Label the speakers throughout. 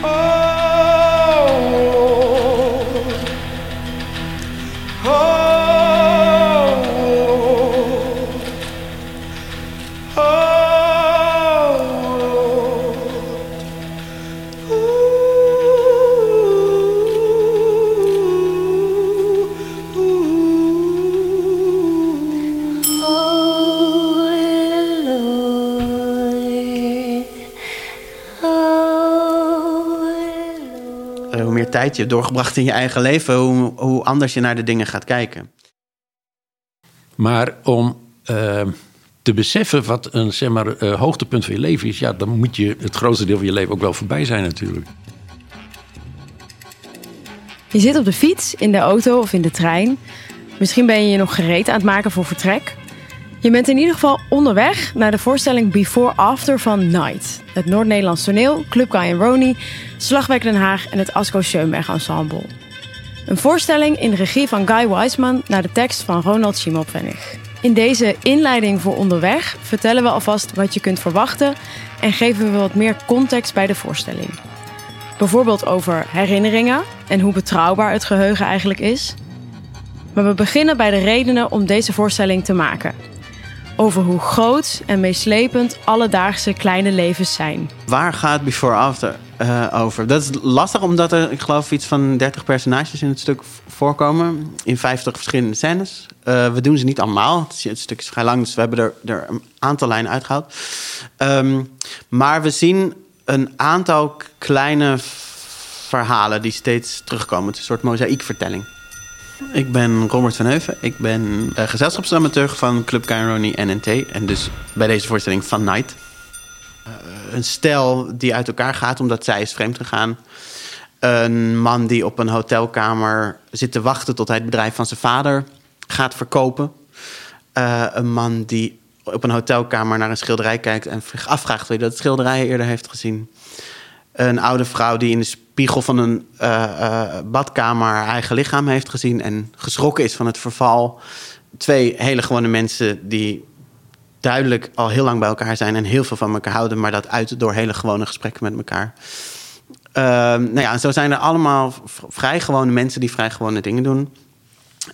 Speaker 1: Oh. Tijd je hebt doorgebracht in je eigen leven, hoe, hoe anders je naar de dingen gaat kijken.
Speaker 2: Maar om uh, te beseffen wat een zeg maar, uh, hoogtepunt van je leven is, ja, dan moet je het grootste deel van je leven ook wel voorbij zijn, natuurlijk.
Speaker 3: Je zit op de fiets, in de auto of in de trein. Misschien ben je je nog gereed aan het maken voor vertrek. Je bent in ieder geval onderweg naar de voorstelling Before After van Night. Het Noord-Nederlands toneel, Club Guy Roni, Slagwerk Den Haag en het Asko Schoenberg Ensemble. Een voorstelling in de regie van Guy Weisman naar de tekst van Ronald Simopfennig. In deze inleiding voor onderweg vertellen we alvast wat je kunt verwachten en geven we wat meer context bij de voorstelling. Bijvoorbeeld over herinneringen en hoe betrouwbaar het geheugen eigenlijk is. Maar we beginnen bij de redenen om deze voorstelling te maken over hoe groot en meeslepend alledaagse kleine levens zijn.
Speaker 1: Waar gaat Before After uh, over? Dat is lastig omdat er, ik geloof, iets van 30 personages in het stuk voorkomen. In 50 verschillende scènes. Uh, we doen ze niet allemaal. Het, stuk is vrij lang, dus we hebben er, er een aantal lijnen uitgehaald. Um, maar we zien een aantal kleine verhalen die steeds terugkomen. Het is een soort mozaïekvertelling. Ik ben Robert van Heuven. Ik ben uh, gezelschapsdramaturg van Club Caironi NNT. En dus bij deze voorstelling Van Night. Uh, een stel die uit elkaar gaat omdat zij is vreemd gegaan. Een man die op een hotelkamer zit te wachten tot hij het bedrijf van zijn vader gaat verkopen. Uh, een man die op een hotelkamer naar een schilderij kijkt en afvraagt wie dat schilderij eerder heeft gezien. Een oude vrouw die in de spiegel van een uh, uh, badkamer haar eigen lichaam heeft gezien en geschrokken is van het verval. Twee hele gewone mensen die duidelijk al heel lang bij elkaar zijn en heel veel van elkaar houden, maar dat uit door hele gewone gesprekken met elkaar. Uh, nou ja, zo zijn er allemaal vrij gewone mensen die vrij gewone dingen doen.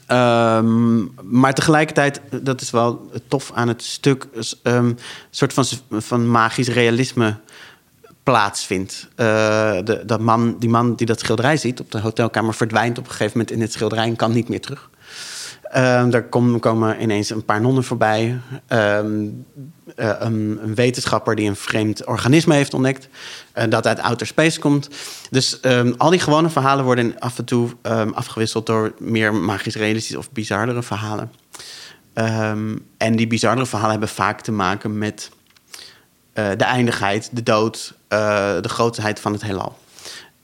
Speaker 1: Um, maar tegelijkertijd, dat is wel tof aan het stuk, een soort van, van magisch realisme plaatsvindt. Uh, de, dat man, die man die dat schilderij ziet op de hotelkamer verdwijnt op een gegeven moment in het schilderij en kan niet meer terug. Uh, daar komen, ineens een paar nonnen voorbij. Uh, een, een, wetenschapper die een vreemd organisme heeft ontdekt. eh, dat uit outer space komt. Dus ehm, al die gewone verhalen worden af en toe afgewisseld door meer magisch realistische of bizardere verhalen. en die bizardere verhalen hebben vaak te maken met de eindigheid, de dood, de grootheid van het heelal.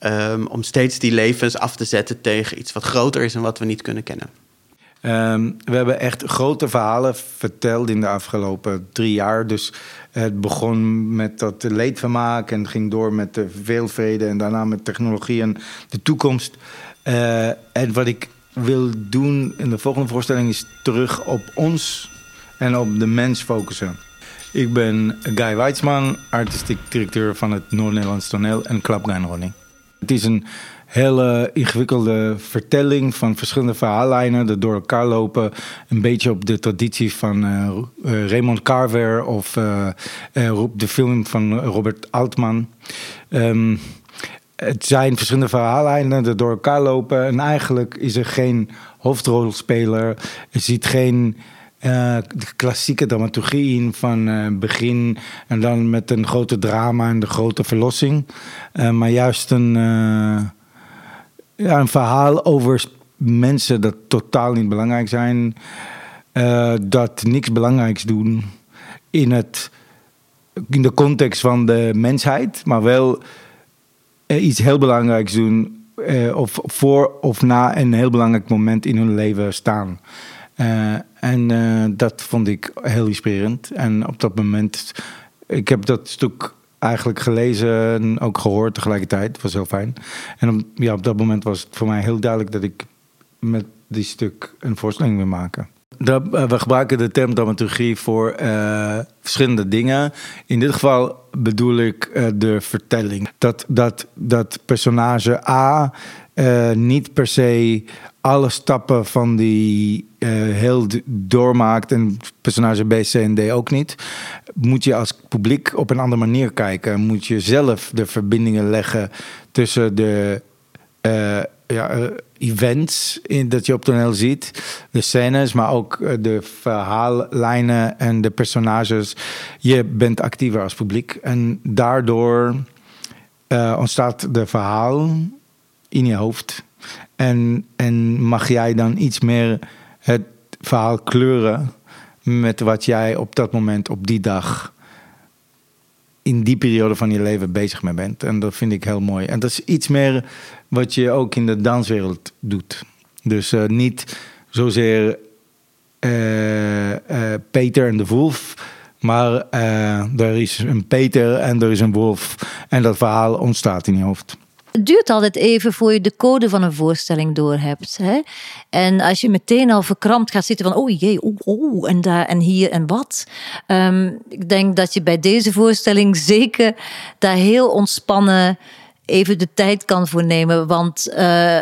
Speaker 1: Um, om steeds die levens af te zetten tegen iets wat groter is en wat we niet kunnen kennen.
Speaker 4: Um, we hebben echt grote verhalen verteld in de afgelopen drie jaar. Dus het begon met dat leedvermaak en ging door met de veelvrede en daarna met technologie en de toekomst. Uh, en wat ik wil doen in de volgende voorstelling is terug op ons en op de mens focussen. Ik ben Guy Weitzman, artistiek directeur van het Noord-Nederlands Toneel en Ronnie. Het is een hele ingewikkelde vertelling van verschillende verhaallijnen die door elkaar lopen. Een beetje op de traditie van uh, uh, Raymond Carver of uh, de film van Robert Altman. Um, het zijn verschillende verhaallijnen die door elkaar lopen en eigenlijk is er geen hoofdrolspeler. Er ziet geen uh, de klassieke dramaturgie in van uh, begin en dan met een grote drama en de grote verlossing. Uh, maar juist een, ja, een verhaal over mensen dat totaal niet belangrijk zijn, dat niks belangrijks doen in, het, in de context van de mensheid, maar wel iets heel belangrijks doen of voor of na een heel belangrijk moment in hun leven staan. En uh, dat vond ik heel inspirerend. En op dat moment, ik heb dat stuk eigenlijk gelezen en ook gehoord tegelijkertijd. Het was heel fijn. En op, ja, op dat moment was het voor mij heel duidelijk dat ik met die stuk een voorstelling wil maken. dat, eh, we gebruiken de term dramaturgie voor eh, verschillende dingen. In dit geval bedoel ik eh, de vertelling. Dat, dat, dat personage A eh, niet per se alle stappen van die eh, heel doormaakt en personage B, C en D ook niet. Moet je als publiek op een andere manier kijken. Moet je zelf de verbindingen leggen tussen de eh, ja, events in, dat je op toneel ziet. De scènes, maar ook de verhaallijnen en de personages. Je bent actiever als publiek. En daardoor ontstaat de verhaal in je hoofd. En, en mag jij dan iets meer het verhaal kleuren met wat jij op dat moment, op die dag, in die periode van je leven bezig mee bent. En dat vind ik heel mooi. En dat is iets meer wat je ook in de danswereld doet. Dus eh, niet zozeer eh, eh, Peter en de Wolf. Maar er is een Peter en er is een Wolf. En dat verhaal ontstaat in je hoofd.
Speaker 5: Het duurt altijd even voor je de code van een voorstelling doorhebt. Hè? En als je meteen al verkrampt gaat zitten van, oh jee, oh, oh en daar en hier en wat. Ehm, ik denk dat je bij deze voorstelling zeker daar heel ontspannen even de tijd kan voor nemen. Want eh,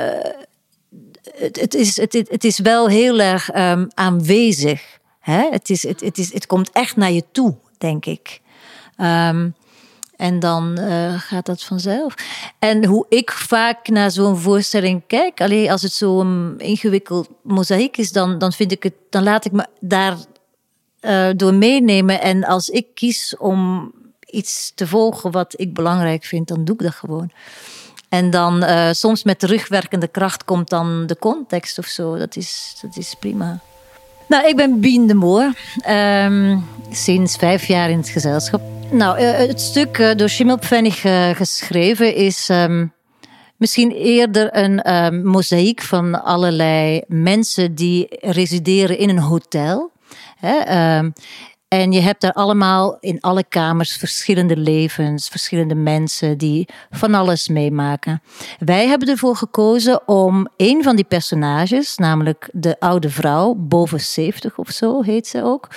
Speaker 5: het, is, het, is wel heel erg ehm, aanwezig. Hè? Het, is, het, het, is, het komt echt naar je toe, denk ik. Ehm, en dan eh, gaat dat vanzelf. En hoe ik vaak naar zo'n voorstelling kijk, alleen als het zo'n ingewikkeld mozaïek is, dan, dan vind ik het, dan laat ik me daar eh, door meenemen. En als ik kies om iets te volgen wat ik belangrijk vind, dan doe ik dat gewoon. En dan eh, soms met terugwerkende kracht komt dan de context of zo. Dat is, dat is prima. Nou, ik ben Bien de Moor. Ehm, sinds vijf jaar in het gezelschap. Nou, eh, het stuk eh, door Schimmelpfennig eh, geschreven is ehm, misschien eerder een ehm, mozaïek van allerlei mensen die resideren in een hotel. Hè, ehm, en je hebt daar allemaal in alle kamers verschillende levens, verschillende mensen die van alles meemaken. Wij hebben ervoor gekozen om een van die personages, namelijk de oude vrouw, boven 70 of zo heet ze ook,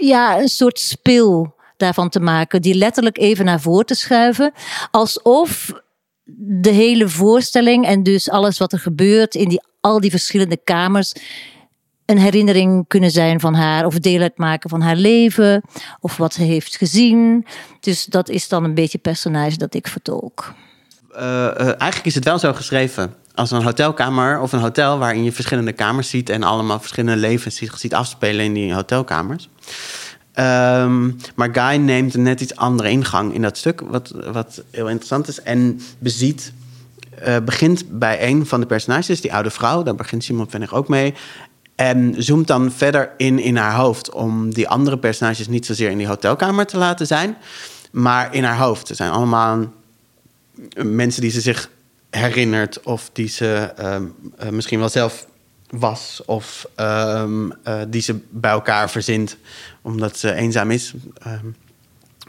Speaker 5: ja, een soort spil daarvan te maken, die letterlijk even naar voren te schuiven, alsof de hele voorstelling en dus alles wat er gebeurt in die, al die verschillende kamers een herinnering kunnen zijn van haar of deel uitmaken van haar leven of wat ze heeft gezien. Dus dat is dan een beetje het personage dat ik vertolk.
Speaker 1: Eh, eh, eigenlijk is het wel zo geschreven als een hotelkamer of een hotel waarin je verschillende kamers ziet en allemaal verschillende levens ziet, afspelen in die hotelkamers. Ehm, maar Guy neemt een net iets andere ingang in dat stuk, wat, wat heel interessant is. En beziet, eh, begint bij een van de personages, die oude vrouw, daar begint Simon Vennig ook mee. En zoomt dan verder in in haar hoofd om die andere personages niet zozeer in die hotelkamer te laten zijn, maar in haar hoofd. Ze zijn allemaal mensen die ze zich herinnert of die ze ehm, eh, misschien wel zelf was of ehm, eh, die ze bij elkaar verzint omdat ze eenzaam is. Ehm,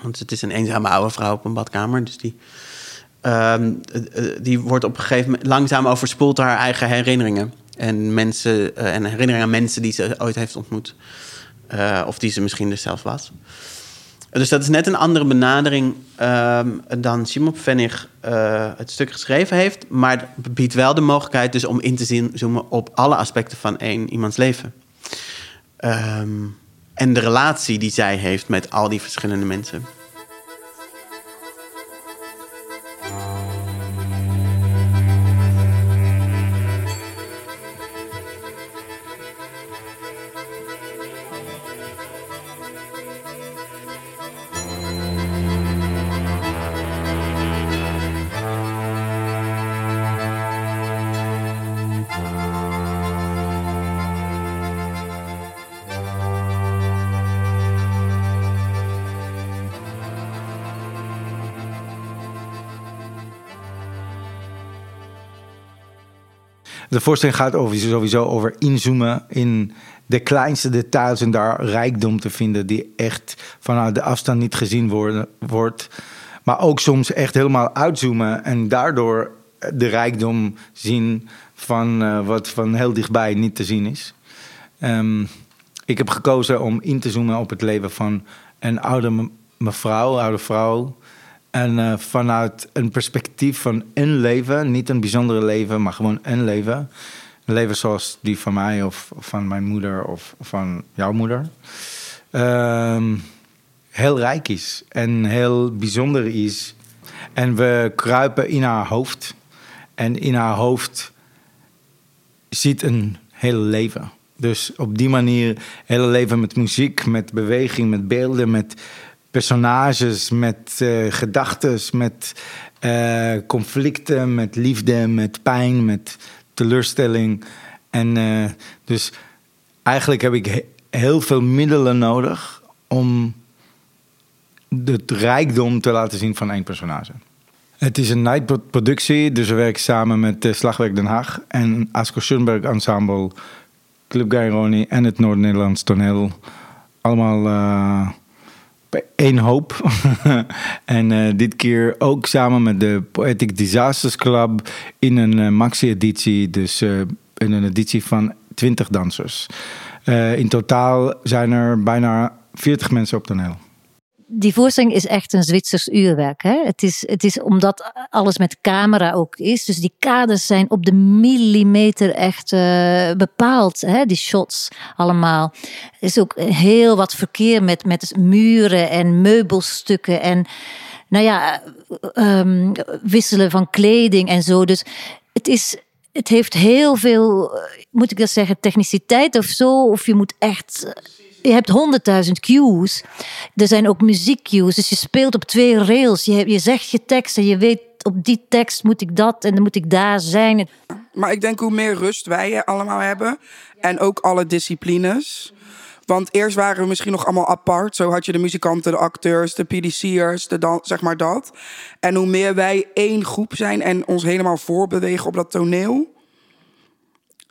Speaker 1: want het is een eenzame oude vrouw op een badkamer, dus die, eh, die wordt op een gegeven moment langzaam overspoeld door haar eigen herinneringen en mensen en herinneringen aan mensen die ze ooit heeft ontmoet of die ze misschien dus zelf was. Dus dat is net een andere benadering ehm, dan Simon Pfennig eh, het stuk geschreven heeft. Maar het biedt wel de mogelijkheid dus om in te zien, zoomen op alle aspecten van één iemands leven. Ehm, en de relatie die zij heeft met al die verschillende mensen.
Speaker 4: De voorstelling gaat over, sowieso over inzoomen in de kleinste details en daar rijkdom te vinden die echt vanuit de afstand niet gezien wordt. Maar ook soms echt helemaal uitzoomen en daardoor de rijkdom zien van eh, wat van heel dichtbij niet te zien is. Ehm, ik heb gekozen om in te zoomen op het leven van een oude me- mevrouw, oude vrouw. En eh, vanuit een perspectief van een leven, niet een bijzondere leven, maar gewoon een leven. Een leven zoals die van mij of van mijn moeder of van jouw moeder. Ehm, heel rijk is en heel bijzonder is. En we kruipen in haar hoofd. En in haar hoofd zit een hele leven. Dus op die manier, hele leven met muziek, met beweging, met beelden, met personages, met eh gedachten, met eh, conflicten, met liefde, met pijn, met teleurstelling. En eh, dus eigenlijk heb ik he- heel veel middelen nodig om het rijkdom te laten zien van één personage. Het is een nightproductie, dus we werken samen met Slagwerk Den Haag en Asko Schoenberg Ensemble, Club Gaironi en het Noord-Nederlands toneel. Allemaal één hoop. en eh, dit keer ook samen met de Poetic Disasters Club in een eh, maxi-editie, dus eh, in een editie van 20 dansers. In totaal zijn er bijna 40 mensen op toneel.
Speaker 5: Die voorstelling is echt een Zwitsers uurwerk. Hè? Het, is, het is omdat alles met camera ook is. Dus die kaders zijn op de millimeter echt eh, bepaald. Hè? Die shots allemaal. Er is ook heel wat verkeer met, met muren en meubelstukken. En nou ja, ehm, wisselen van kleding en zo. Dus het is... Het heeft heel veel, eh, moet ik dat zeggen, techniciteit of zo. Of je moet echt eh, je hebt honderdduizend cues. Er zijn ook muziekcues. Dus je speelt op twee rails. Je, je zegt je tekst en je weet op die tekst moet ik dat en dan moet ik daar zijn.
Speaker 6: Maar ik denk hoe meer rust wij allemaal hebben. En ook alle disciplines. Want eerst waren we misschien nog allemaal apart. Zo had je de muzikanten, de acteurs, de PDC'ers, de zeg maar dat. En hoe meer wij één groep zijn en ons helemaal voorbewegen op dat toneel.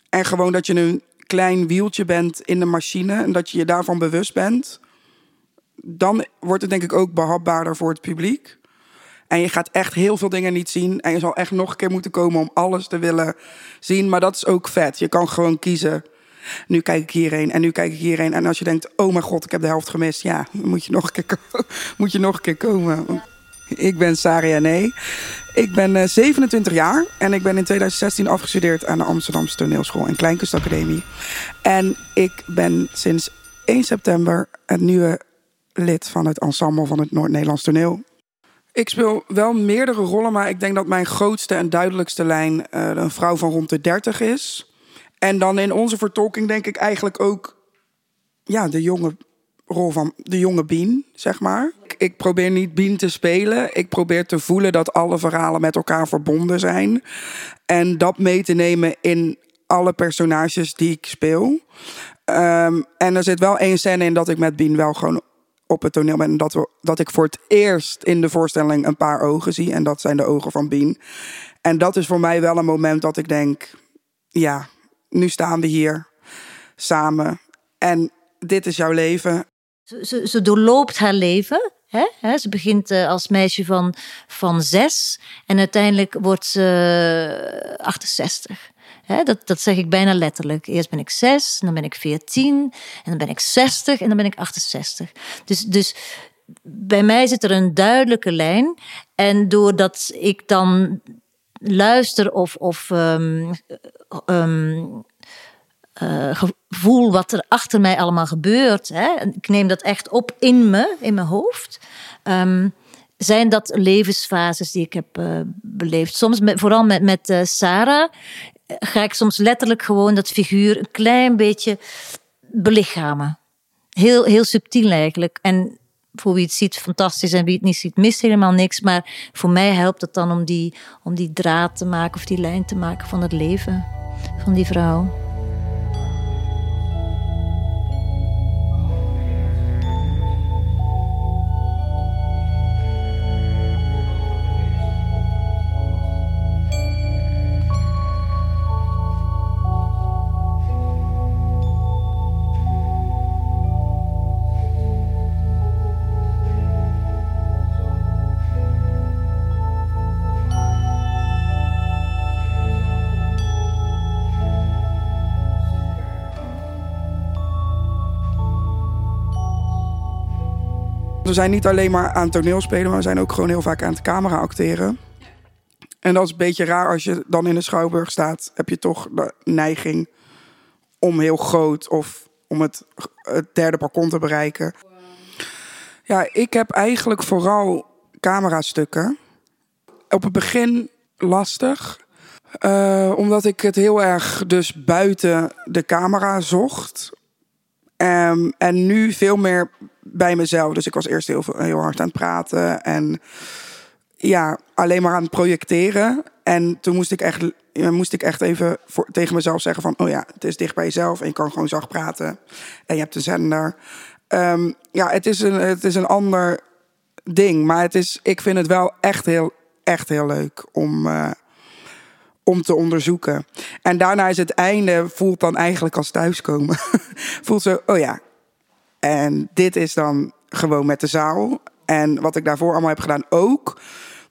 Speaker 6: En gewoon dat je een klein wieltje bent in de machine en dat je je daarvan bewust bent. Dan wordt het denk ik ook behapbaarder voor het publiek. En je gaat echt heel veel dingen niet zien. En je zal echt nog een keer moeten komen om alles te willen zien. Maar dat is ook vet. Je kan gewoon kiezen. Nu kijk ik hierheen en nu kijk ik hierheen. En als je denkt, oh mijn god, ik heb de helft gemist. Ja, dan moet je nog een keer, moet je nog een keer komen. Ik ben Saria Nee. Ik ben eh, 27 jaar en ik ben in 2016 afgestudeerd aan de Amsterdamse Toneelschool en Kleinkunstacademie. En ik ben sinds 1 september het nieuwe lid van het ensemble van het Noord-Nederlands Toneel. Ik speel wel meerdere rollen, maar ik denk dat mijn grootste en duidelijkste lijn eh, een vrouw van rond de 30 is. En dan in onze vertolking denk ik eigenlijk ook ja, de jonge rol van de jonge Bien, zeg maar. Ik, probeer niet Bien te spelen. Ik probeer te voelen dat alle verhalen met elkaar verbonden zijn. En dat mee te nemen in alle personages die ik speel. Ehm, en er zit wel één scène in dat ik met Bien wel gewoon op het toneel ben. En dat, we, dat ik voor het eerst in de voorstelling een paar ogen zie. En dat zijn de ogen van Bien. En dat is voor mij wel een moment dat ik denk... Ja, nu staan we hier samen. En dit is jouw leven.
Speaker 5: Ze, ze, ze doorloopt haar leven. Ze begint eh, als meisje van, van zes en uiteindelijk wordt ze 68. Hè, dat, dat zeg ik bijna letterlijk. Eerst ben ik zes, dan ben ik veertien, en dan ben ik 60 en dan ben ik 68. Dus, dus bij mij zit er een duidelijke lijn. En doordat ik dan luister of, of ehm, ehm, eh, gevoel wat er achter mij allemaal gebeurt. Hè? Ik neem dat echt op in me, in mijn hoofd. Ehm, zijn dat levensfases die ik heb eh, beleefd. Soms, met, vooral met, met eh, Sarah, ga ik soms letterlijk gewoon dat figuur een klein beetje belichamen. Heel, heel subtiel eigenlijk. En voor wie het ziet, fantastisch. En wie het niet ziet, mist helemaal niks. Maar voor mij helpt het dan om die, om die draad te maken of die lijn te maken van het leven van die vrouw.
Speaker 6: We zijn niet alleen maar aan toneel spelen, maar we zijn ook gewoon heel vaak aan het camera acteren. En dat is een beetje raar als je dan in de schouwburg staat. Heb je toch de neiging om heel groot of om het, het derde balkon te bereiken. Ja, ik heb eigenlijk vooral camerastukken. Op het begin lastig. eh, omdat ik het heel erg dus buiten de camera zocht. Ehm, en nu veel meer bij mezelf. Dus ik was eerst heel, heel hard aan het praten. En ja, alleen maar aan het projecteren. En toen moest ik echt, ja, moest ik echt even voor, tegen mezelf zeggen van... oh ja, het is dicht bij jezelf en je kan gewoon zacht praten. En je hebt een zender. Ehm, ja, het is, een, het is een ander ding. Maar het is, ik vind het wel echt heel, echt heel leuk om, eh, om te onderzoeken. En daarna is het einde, voelt dan eigenlijk als thuiskomen. voelt zo, oh ja. En dit is dan gewoon met de zaal. En wat ik daarvoor allemaal heb gedaan ook.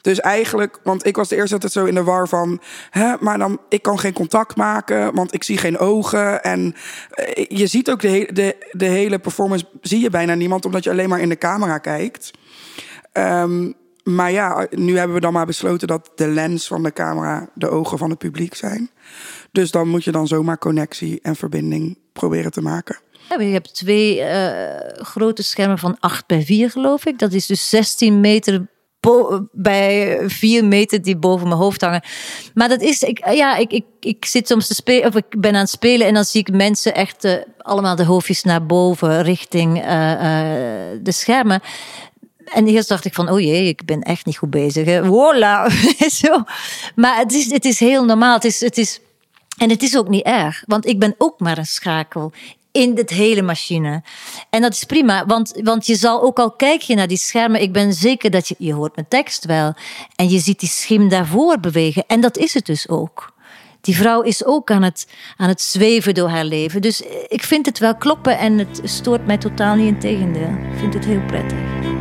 Speaker 6: Dus eigenlijk, want ik was de eerste altijd zo in de war van... Hè, maar dan, ik kan geen contact maken, want ik zie geen ogen. En eh, je ziet ook de, de, de hele performance, zie je bijna niemand... omdat je alleen maar in de camera kijkt. Ehm, maar ja, nu hebben we dan maar besloten dat de lens van de camera de ogen van het publiek zijn. Dus dan moet je dan zomaar connectie en verbinding proberen te maken.
Speaker 5: Ja, je hebt twee eh, grote schermen van 8 bij 4, geloof ik. Dat is dus 16 meter bij 4 meter die boven mijn hoofd hangen. Maar dat is, ik, ja, ik, ik, ik zit soms te spelen, of ik ben aan het spelen en dan zie ik mensen echt eh, allemaal de hoofdjes naar boven richting eh, de schermen. En eerst dacht ik van, oh jee, ik ben echt niet goed bezig. Hè. Zo. Maar het is, het is heel normaal. Het is, het is, en het is ook niet erg, want ik ben ook maar een schakel in dit hele machine. En dat is prima, want, want je zal ook al kijk je naar die schermen, ik ben zeker dat je, je hoort mijn tekst wel. En je ziet die schim daarvoor bewegen. En dat is het dus ook. Die vrouw is ook aan het, aan het zweven door haar leven. Dus ik vind het wel kloppen en het stoort mij totaal niet in tegendeel. Ik vind het heel prettig.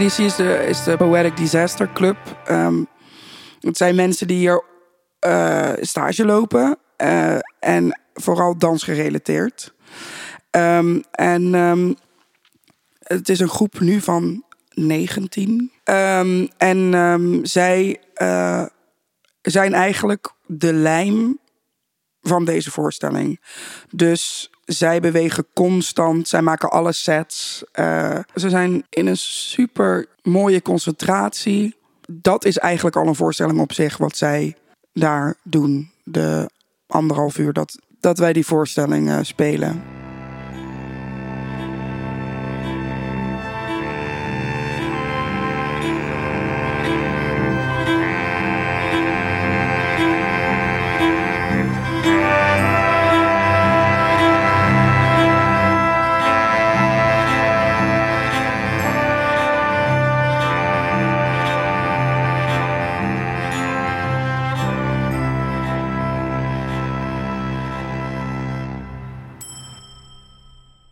Speaker 6: PDC is de, is de Poetic Disaster Club. Ehm, het zijn mensen die hier eh, stage lopen. eh, en vooral dansgerelateerd. Ehm, en ehm, het is een groep nu van 19. Ehm, en zij eh, zijn eigenlijk de lijm van deze voorstelling. Dus zij bewegen constant, zij maken alle sets. Eh, ze zijn in een super mooie concentratie. Dat is eigenlijk al een voorstelling op zich wat zij daar doen. De anderhalf uur dat, dat wij die voorstelling eh, spelen.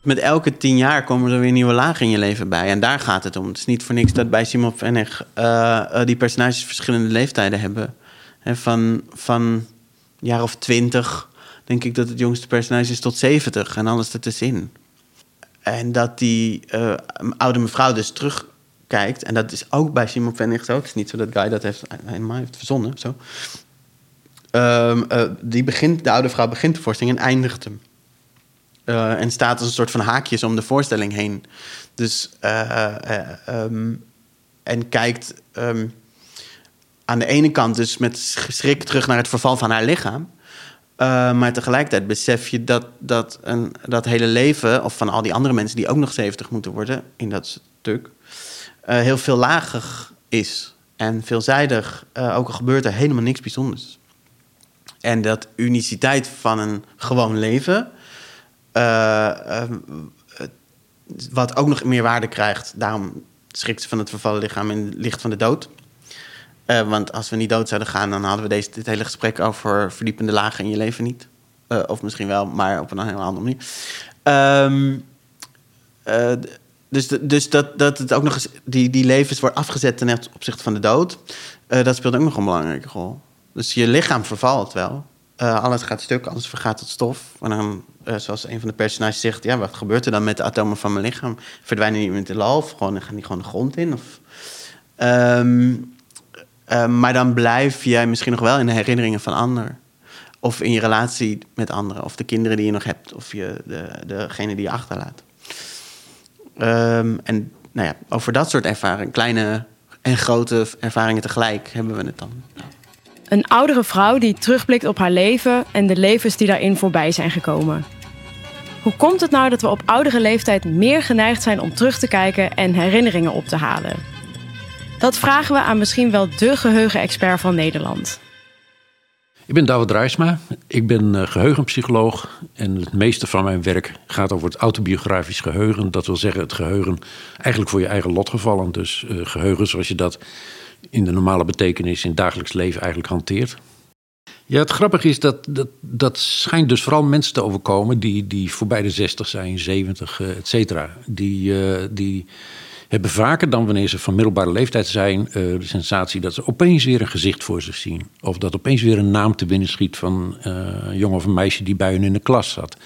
Speaker 1: Met elke tien jaar komen er weer nieuwe lagen in je leven bij. En daar gaat het om. Het is niet voor niks dat bij Simon Vennig eh, eh, die personages verschillende leeftijden hebben. Hè, van, van jaar of twintig denk ik dat het jongste personage is tot 70 en alles ertussenin. En dat die eh, oude mevrouw dus terugkijkt. En dat is ook bij Simon Vennig zo. Het is niet zo dat Guy dat heeft, helemaal heeft verzonnen. Zo. Ehm, eh, die begint, de oude vrouw begint de voorstelling en eindigt hem. Eh, en staat als een soort van haakjes om de voorstelling heen. Dus, eh, eh, ehm, en kijkt ehm, aan de ene kant dus met schrik terug naar het verval van haar lichaam. Maar tegelijkertijd besef je dat, dat een, dat hele leven, of van al die andere mensen die ook nog 70 moeten worden in dat stuk, heel veel lager is en veelzijdig. ook al gebeurt er helemaal niks bijzonders. En dat uniciteit van een gewoon leven, eh, eh, wat ook nog meer waarde krijgt, daarom schrikt ze van het vervallen lichaam in het licht van de dood. Eh, want als we niet dood zouden gaan, dan hadden we deze, dit hele gesprek over verdiepende lagen in je leven niet. Of misschien wel, maar op een hele andere manier. Ehm, eh, dus dus dat, dat het ook nog eens die, die levens wordt afgezet ten opzichte van de dood, dat speelt ook nog een belangrijke rol. Dus je lichaam vervalt wel. Eh, alles gaat stuk, alles vergaat tot stof. En dan, eh, zoals een van de personages zegt, ja, wat gebeurt er dan met de atomen van mijn lichaam? Verdwijnen die in het heelal of gewoon, gaan die gewoon de grond in? Of, Ehm, eh, maar dan blijf jij misschien nog wel in de herinneringen van anderen. Of in je relatie met anderen. Of de kinderen die je nog hebt. Of je, de, degene die je achterlaat. Ehm, en nou ja, over dat soort ervaringen, kleine en grote ervaringen tegelijk, hebben we het dan.
Speaker 3: Een oudere vrouw die terugblikt op haar leven en de levens die daarin voorbij zijn gekomen. Hoe komt het nou dat we op oudere leeftijd meer geneigd zijn om terug te kijken en herinneringen op te halen? Dat vragen we aan misschien wel de geheugenexpert van Nederland.
Speaker 2: Ik ben Douwe Drijsma. Ik ben eh, geheugenpsycholoog. En het meeste van mijn werk gaat over het autobiografisch geheugen. Dat wil zeggen het geheugen eigenlijk voor je eigen lotgevallen. Dus eh, geheugen zoals je dat in de normale betekenis in het dagelijks leven eigenlijk hanteert. Ja, het grappige is dat dat, dat schijnt dus vooral mensen te overkomen die, die voorbij de 60 zijn, 70, eh, et cetera. Die, eh, die hebben vaker dan wanneer ze van middelbare leeftijd zijn eh, de sensatie dat ze opeens weer een gezicht voor zich zien. Of dat opeens weer een naam te binnen schiet van een jongen of een meisje die bij hun in de klas zat.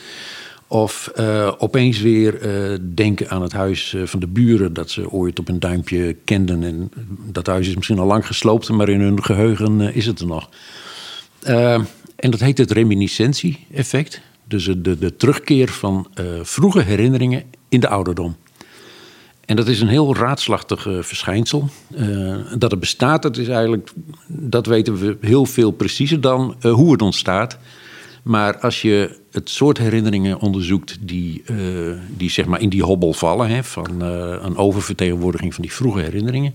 Speaker 2: Of eh, opeens weer eh, denken aan het huis eh, van de buren dat ze ooit op een duimpje kenden. En dat huis is misschien al lang gesloopt, maar in hun geheugen eh, is het er nog. En dat heet het reminiscentie-effect. Dus de, de, terugkeer van vroege herinneringen in de ouderdom. En dat is een heel raadslachtig verschijnsel. Dat het bestaat, dat is eigenlijk, dat weten we heel veel preciezer dan hoe het ontstaat. Maar als je het soort herinneringen onderzoekt die, eh, die zeg maar in die hobbel vallen, hè, van eh, een oververtegenwoordiging van die vroege herinneringen,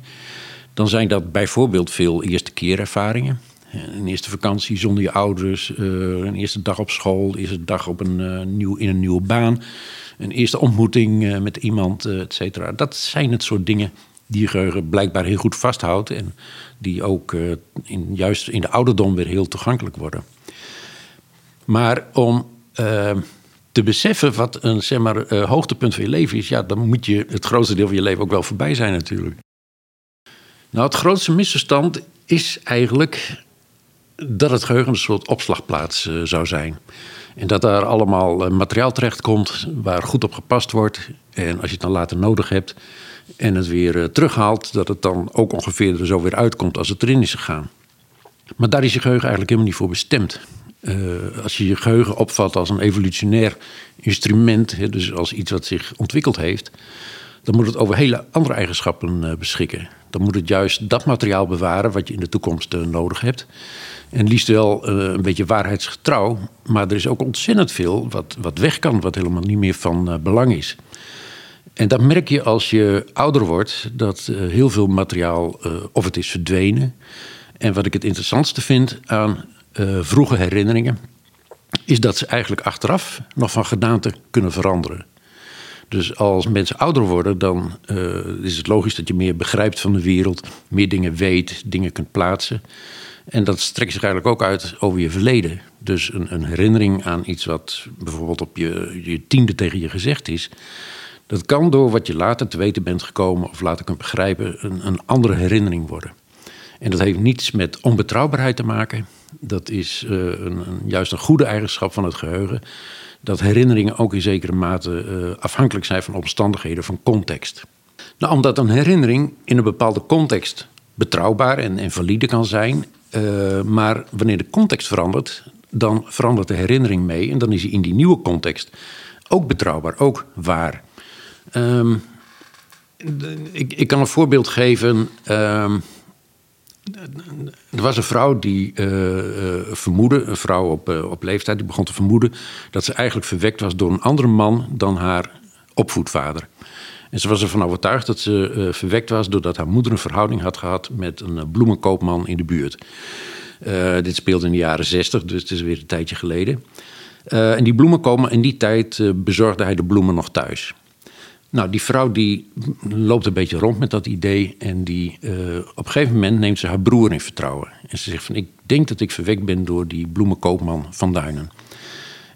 Speaker 2: dan zijn dat bijvoorbeeld veel eerste keerervaringen. Een eerste vakantie zonder je ouders, eh, een eerste dag op school, een eerste dag op een, nieuw, in een nieuwe baan, een eerste ontmoeting met iemand, et cetera. Dat zijn het soort dingen die je geheugen blijkbaar heel goed vasthoudt en die ook in, juist in de ouderdom weer heel toegankelijk worden. Maar om eh, te beseffen wat een zeg maar, eh, hoogtepunt van je leven is, ja, dan moet je het grootste deel van je leven ook wel voorbij zijn natuurlijk. Nou, het grootste misverstand is eigenlijk dat het geheugen een soort opslagplaats eh, zou zijn. En dat daar allemaal eh, materiaal terechtkomt waar goed op gepast wordt. En als je het dan later nodig hebt en het weer terughaalt, dat het dan ook ongeveer er zo weer uitkomt als het erin is gegaan. Maar daar is je geheugen eigenlijk helemaal niet voor bestemd. Eh, als je je geheugen opvat als een evolutionair instrument, hè, dus als iets wat zich ontwikkeld heeft, dan moet het over hele andere eigenschappen eh, beschikken. Dan moet het juist dat materiaal bewaren wat je in de toekomst eh, nodig hebt. En liefst wel een beetje waarheidsgetrouw. Maar er is ook ontzettend veel wat, wat weg kan, wat helemaal niet meer van belang is. En dat merk je als je ouder wordt, dat heel veel materiaal of het is verdwenen. En wat ik het interessantste vind aan eh, vroege herinneringen, is dat ze eigenlijk achteraf nog van gedaante kunnen veranderen. Dus als mensen ouder worden, dan eh, is het logisch dat je meer begrijpt van de wereld, meer dingen weet, dingen kunt plaatsen. En dat strekt zich eigenlijk ook uit over je verleden. Dus een, een herinnering aan iets wat bijvoorbeeld op je, je tiende tegen je gezegd is. Dat kan door wat je later te weten bent gekomen of later kunt begrijpen, een, een andere herinnering worden. En dat heeft niets met onbetrouwbaarheid te maken. Dat is eh, een, een, juist een goede eigenschap van het geheugen. Dat herinneringen ook in zekere mate eh, afhankelijk zijn van omstandigheden, van context. Nou, omdat een herinnering in een bepaalde context betrouwbaar en, en valide kan zijn. Uh, maar wanneer de context verandert, dan verandert de herinnering mee. En dan is hij in die nieuwe context ook betrouwbaar, ook waar. Um, ik, ik, kan een voorbeeld geven. Um, er was een vrouw die uh, vermoedde, een vrouw op, uh, op leeftijd, die begon te vermoeden dat ze eigenlijk verwekt was door een andere man dan haar opvoedvader. En ze was ervan overtuigd dat ze verwekt was doordat haar moeder een verhouding had gehad met een bloemenkoopman in de buurt. dit speelde in de jaren zestig, dus het is weer een tijdje geleden. en die bloemenkoopman, in die tijd bezorgde hij de bloemen nog thuis. Nou, die vrouw die loopt een beetje rond met dat idee. En die, eh, op een gegeven moment neemt ze haar broer in vertrouwen. En ze zegt van, ik denk dat ik verwekt ben door die bloemenkoopman van Duinen.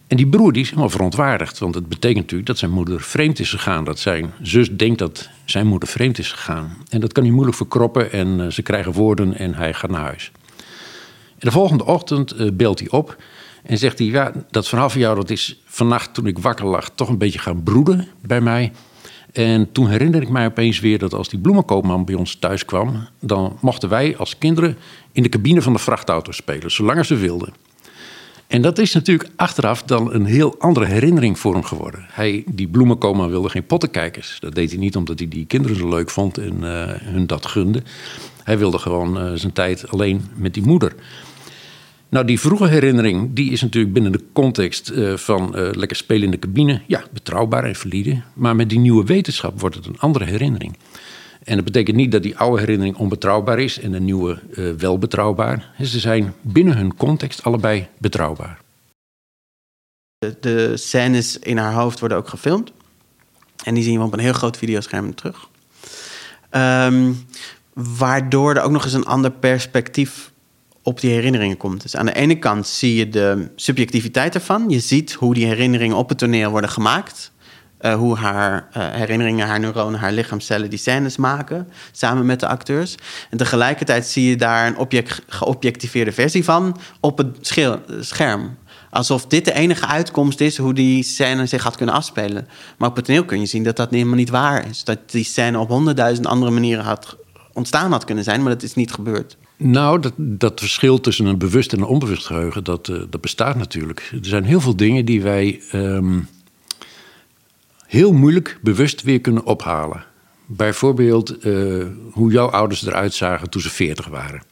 Speaker 2: En die broer die is helemaal verontwaardigd. Want het betekent natuurlijk dat zijn moeder vreemd is gegaan. Dat zijn zus denkt dat zijn moeder vreemd is gegaan. En dat kan hij moeilijk verkroppen. En uh, ze krijgen woorden en hij gaat naar huis. En de volgende ochtend uh, belt hij op. En zegt hij, ja, dat verhaal van jou, dat is vannacht toen ik wakker lag... toch een beetje gaan broeden bij mij. En toen herinner ik mij opeens weer dat als die bloemenkoopman bij ons thuis kwam... dan mochten wij als kinderen in de cabine van de vrachtauto spelen, zolang ze wilden. En dat is natuurlijk achteraf dan een heel andere herinnering voor hem geworden. Hij, die bloemenkoopman wilde geen pottenkijkers. Dat deed hij niet omdat hij die kinderen zo leuk vond en uh, hun dat gunde. Hij wilde gewoon uh, zijn tijd alleen met die moeder. Nou, die vroege herinnering, die is natuurlijk binnen de context uh, van uh, lekker spelen in de cabine. Ja, betrouwbaar en valide. Maar met die nieuwe wetenschap wordt het een andere herinnering. En dat betekent niet dat die oude herinnering onbetrouwbaar is en de nieuwe uh, wel betrouwbaar. Ze zijn binnen hun context allebei betrouwbaar.
Speaker 1: De, de scènes in haar hoofd worden ook gefilmd. En die zien we op een heel groot videoscherm terug. Um, waardoor er ook nog eens een ander perspectief op die herinneringen komt. Dus aan de ene kant zie je de subjectiviteit ervan. Je ziet hoe die herinneringen op het toneel worden gemaakt. Uh, hoe haar uh, herinneringen, haar neuronen, haar lichaamcellen die scènes maken. Samen met de acteurs. En tegelijkertijd zie je daar een object, geobjectiveerde versie van op het scherm. Alsof dit de enige uitkomst is hoe die scène zich had kunnen afspelen. Maar op het toneel kun je zien dat dat helemaal niet waar is. Dat die scène op honderdduizend andere manieren had ontstaan had kunnen zijn, maar dat is niet gebeurd.
Speaker 2: Nou, dat, dat verschil tussen een bewust en een onbewust geheugen, dat, uh, dat bestaat natuurlijk. Er zijn heel veel dingen die wij um, heel moeilijk bewust weer kunnen ophalen. Bijvoorbeeld uh, hoe jouw ouders eruit zagen toen ze 40 waren.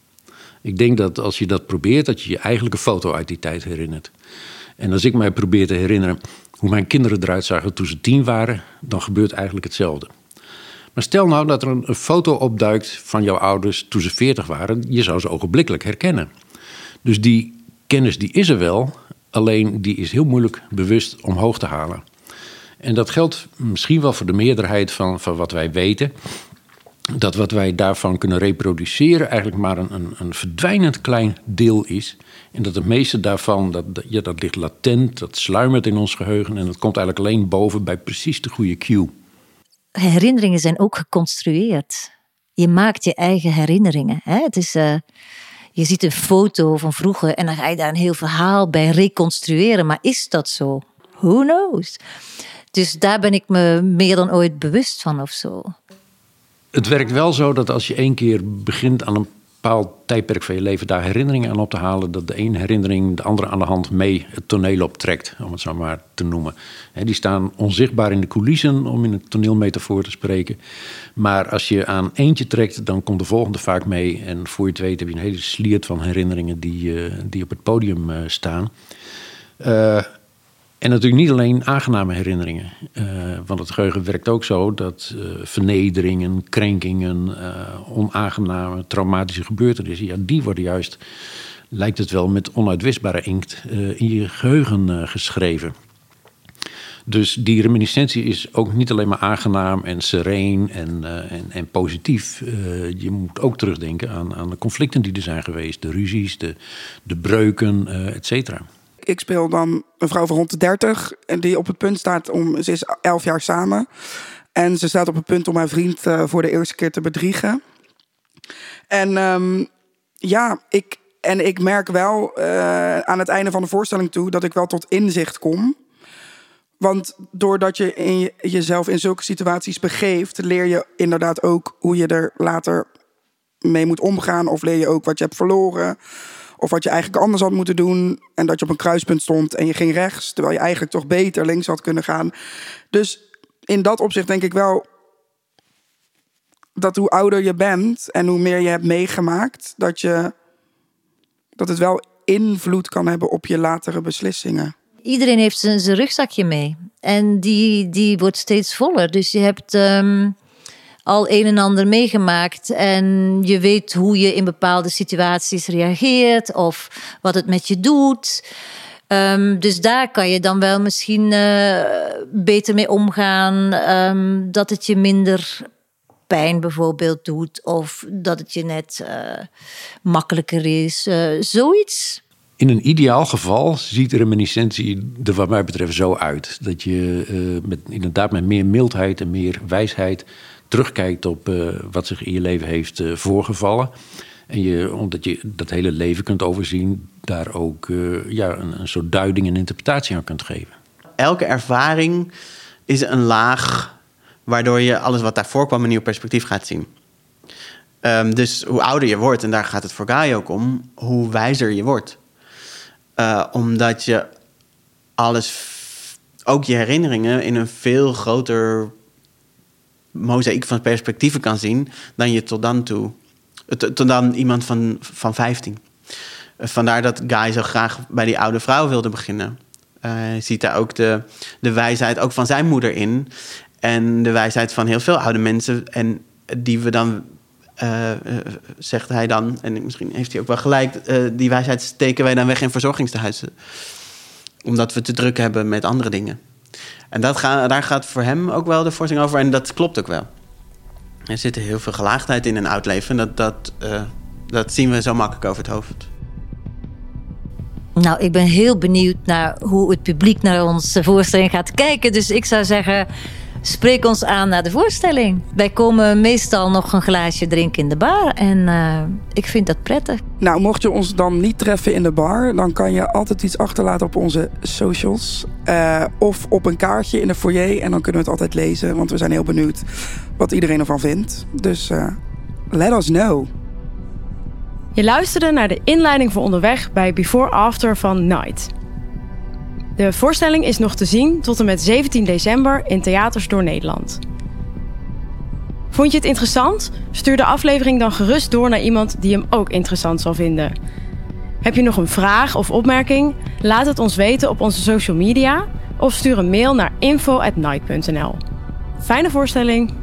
Speaker 2: Ik denk dat als je dat probeert, dat je je eigenlijk een foto uit die tijd herinnert. En als ik mij probeer te herinneren hoe mijn kinderen eruit zagen toen ze tien waren, dan gebeurt eigenlijk hetzelfde. Maar stel nou dat er een, foto opduikt van jouw ouders toen ze 40 waren, je zou ze ogenblikkelijk herkennen. Dus die kennis die is er wel, alleen die is heel moeilijk bewust omhoog te halen. En dat geldt misschien wel voor de meerderheid van, van wat wij weten. Dat wat wij daarvan kunnen reproduceren eigenlijk maar een, een, een verdwijnend klein deel is. En dat het meeste daarvan, dat, ja, dat ligt latent, dat sluimert in ons geheugen. En dat komt eigenlijk alleen boven bij precies de goede cue
Speaker 5: herinneringen zijn ook geconstrueerd. Je maakt je eigen herinneringen. Hè? Het is, uh, je ziet een foto van vroeger en dan ga je daar een heel verhaal bij reconstrueren. Maar is dat zo? Who knows? Dus daar ben ik me meer dan ooit bewust van of zo.
Speaker 2: Het werkt wel zo dat als je één keer begint aan een bepaald tijdperk van je leven daar herinneringen aan op te halen, dat de ene herinnering de andere aan de hand mee het toneel optrekt, om het zo maar te noemen. die staan onzichtbaar in de coulissen, om in een toneelmetafoor te spreken. Maar als je aan eentje trekt, dan komt de volgende vaak mee. En voor je het weet heb je een hele sliert van herinneringen die, uh, die op het podium uh, staan. Uh, en natuurlijk niet alleen aangename herinneringen. Uh, want het geheugen werkt ook zo dat uh, vernederingen, krenkingen, uh, onaangename, traumatische gebeurtenissen, ja, die worden juist, lijkt het wel, met onuitwisbare inkt in je geheugen geschreven. Dus die reminiscentie is ook niet alleen maar aangenaam en sereen en, en, en positief. je moet ook terugdenken aan, aan de conflicten die er zijn geweest, de ruzies, de, de breuken, et cetera.
Speaker 6: Ik speel dan een vrouw van rond de 30 en die op het punt staat om. Ze is elf jaar samen. En ze staat op het punt om haar vriend uh, voor de eerste keer te bedriegen. En um, ja, ik, en ik merk wel uh, aan het einde van de voorstelling toe dat ik wel tot inzicht kom. Want doordat je in jezelf in zulke situaties begeeft, leer je inderdaad ook hoe je er later mee moet omgaan. Of leer je ook wat je hebt verloren. Of wat je eigenlijk anders had moeten doen. En dat je op een kruispunt stond en je ging rechts. Terwijl je eigenlijk toch beter links had kunnen gaan. Dus in dat opzicht denk ik wel. Dat hoe ouder je bent en hoe meer je hebt meegemaakt. Dat, je, dat het wel invloed kan hebben op je latere beslissingen.
Speaker 5: Iedereen heeft zijn, rugzakje mee. En die, die wordt steeds voller. Dus je hebt. Um al een en ander meegemaakt en je weet hoe je in bepaalde situaties reageert of wat het met je doet. Ehm, dus daar kan je dan wel misschien eh, beter mee omgaan. Ehm, dat het je minder pijn bijvoorbeeld doet. Of dat het je net eh, makkelijker is. Eh, zoiets.
Speaker 2: In een ideaal geval ziet reminiscentie er wat mij betreft zo uit. Dat je met, inderdaad met meer mildheid en meer wijsheid terugkijkt op eh, wat zich in je leven heeft eh, voorgevallen. En je, omdat je dat hele leven kunt overzien, daar ook eh, ja, een, een soort duiding en interpretatie aan kunt geven.
Speaker 1: Elke ervaring is een laag waardoor je alles wat daarvoor kwam een nieuw perspectief gaat zien. Ehm, dus hoe ouder je wordt, en daar gaat het voor Guy ook om, hoe wijzer je wordt. Omdat je alles, ook je herinneringen, in een veel groter mozaïek van perspectieven kan zien dan je tot dan toe, tot, dan iemand van, van 15. Eh, vandaar dat Guy zo graag bij die oude vrouw wilde beginnen. Eh, hij ziet daar ook de, de wijsheid ook van zijn moeder in. En de wijsheid van heel veel oude mensen. En die we dan, eh, zegt hij dan, en misschien heeft hij ook wel gelijk, die wijsheid steken wij dan weg in verzorgingstehuizen. Omdat we te druk hebben met andere dingen. En dat ga, daar gaat voor hem ook wel de voorstelling over. En dat klopt ook wel. Er zit heel veel gelaagdheid in een oud leven. Dat, dat, eh, dat zien we zo makkelijk over het hoofd.
Speaker 5: Nou, ik ben heel benieuwd naar hoe het publiek naar onze voorstelling gaat kijken. Dus ik zou zeggen, spreek ons aan naar de voorstelling. Wij komen meestal nog een glaasje drinken in de bar. En eh, ik vind dat prettig.
Speaker 6: Nou, mocht je ons dan niet treffen in de bar, dan kan je altijd iets achterlaten op onze socials. eh, of op een kaartje in de foyer. En dan kunnen we het altijd lezen, want we zijn heel benieuwd wat iedereen ervan vindt. Dus eh, let us know.
Speaker 3: Je luisterde naar de inleiding voor onderweg bij Before After van Night. De voorstelling is nog te zien tot en met 17 december in theaters door Nederland. Vond je het interessant? Stuur de aflevering dan gerust door naar iemand die hem ook interessant zal vinden. Heb je nog een vraag of opmerking? Laat het ons weten op onze social media of stuur een mail naar info@night.nl. Fijne voorstelling!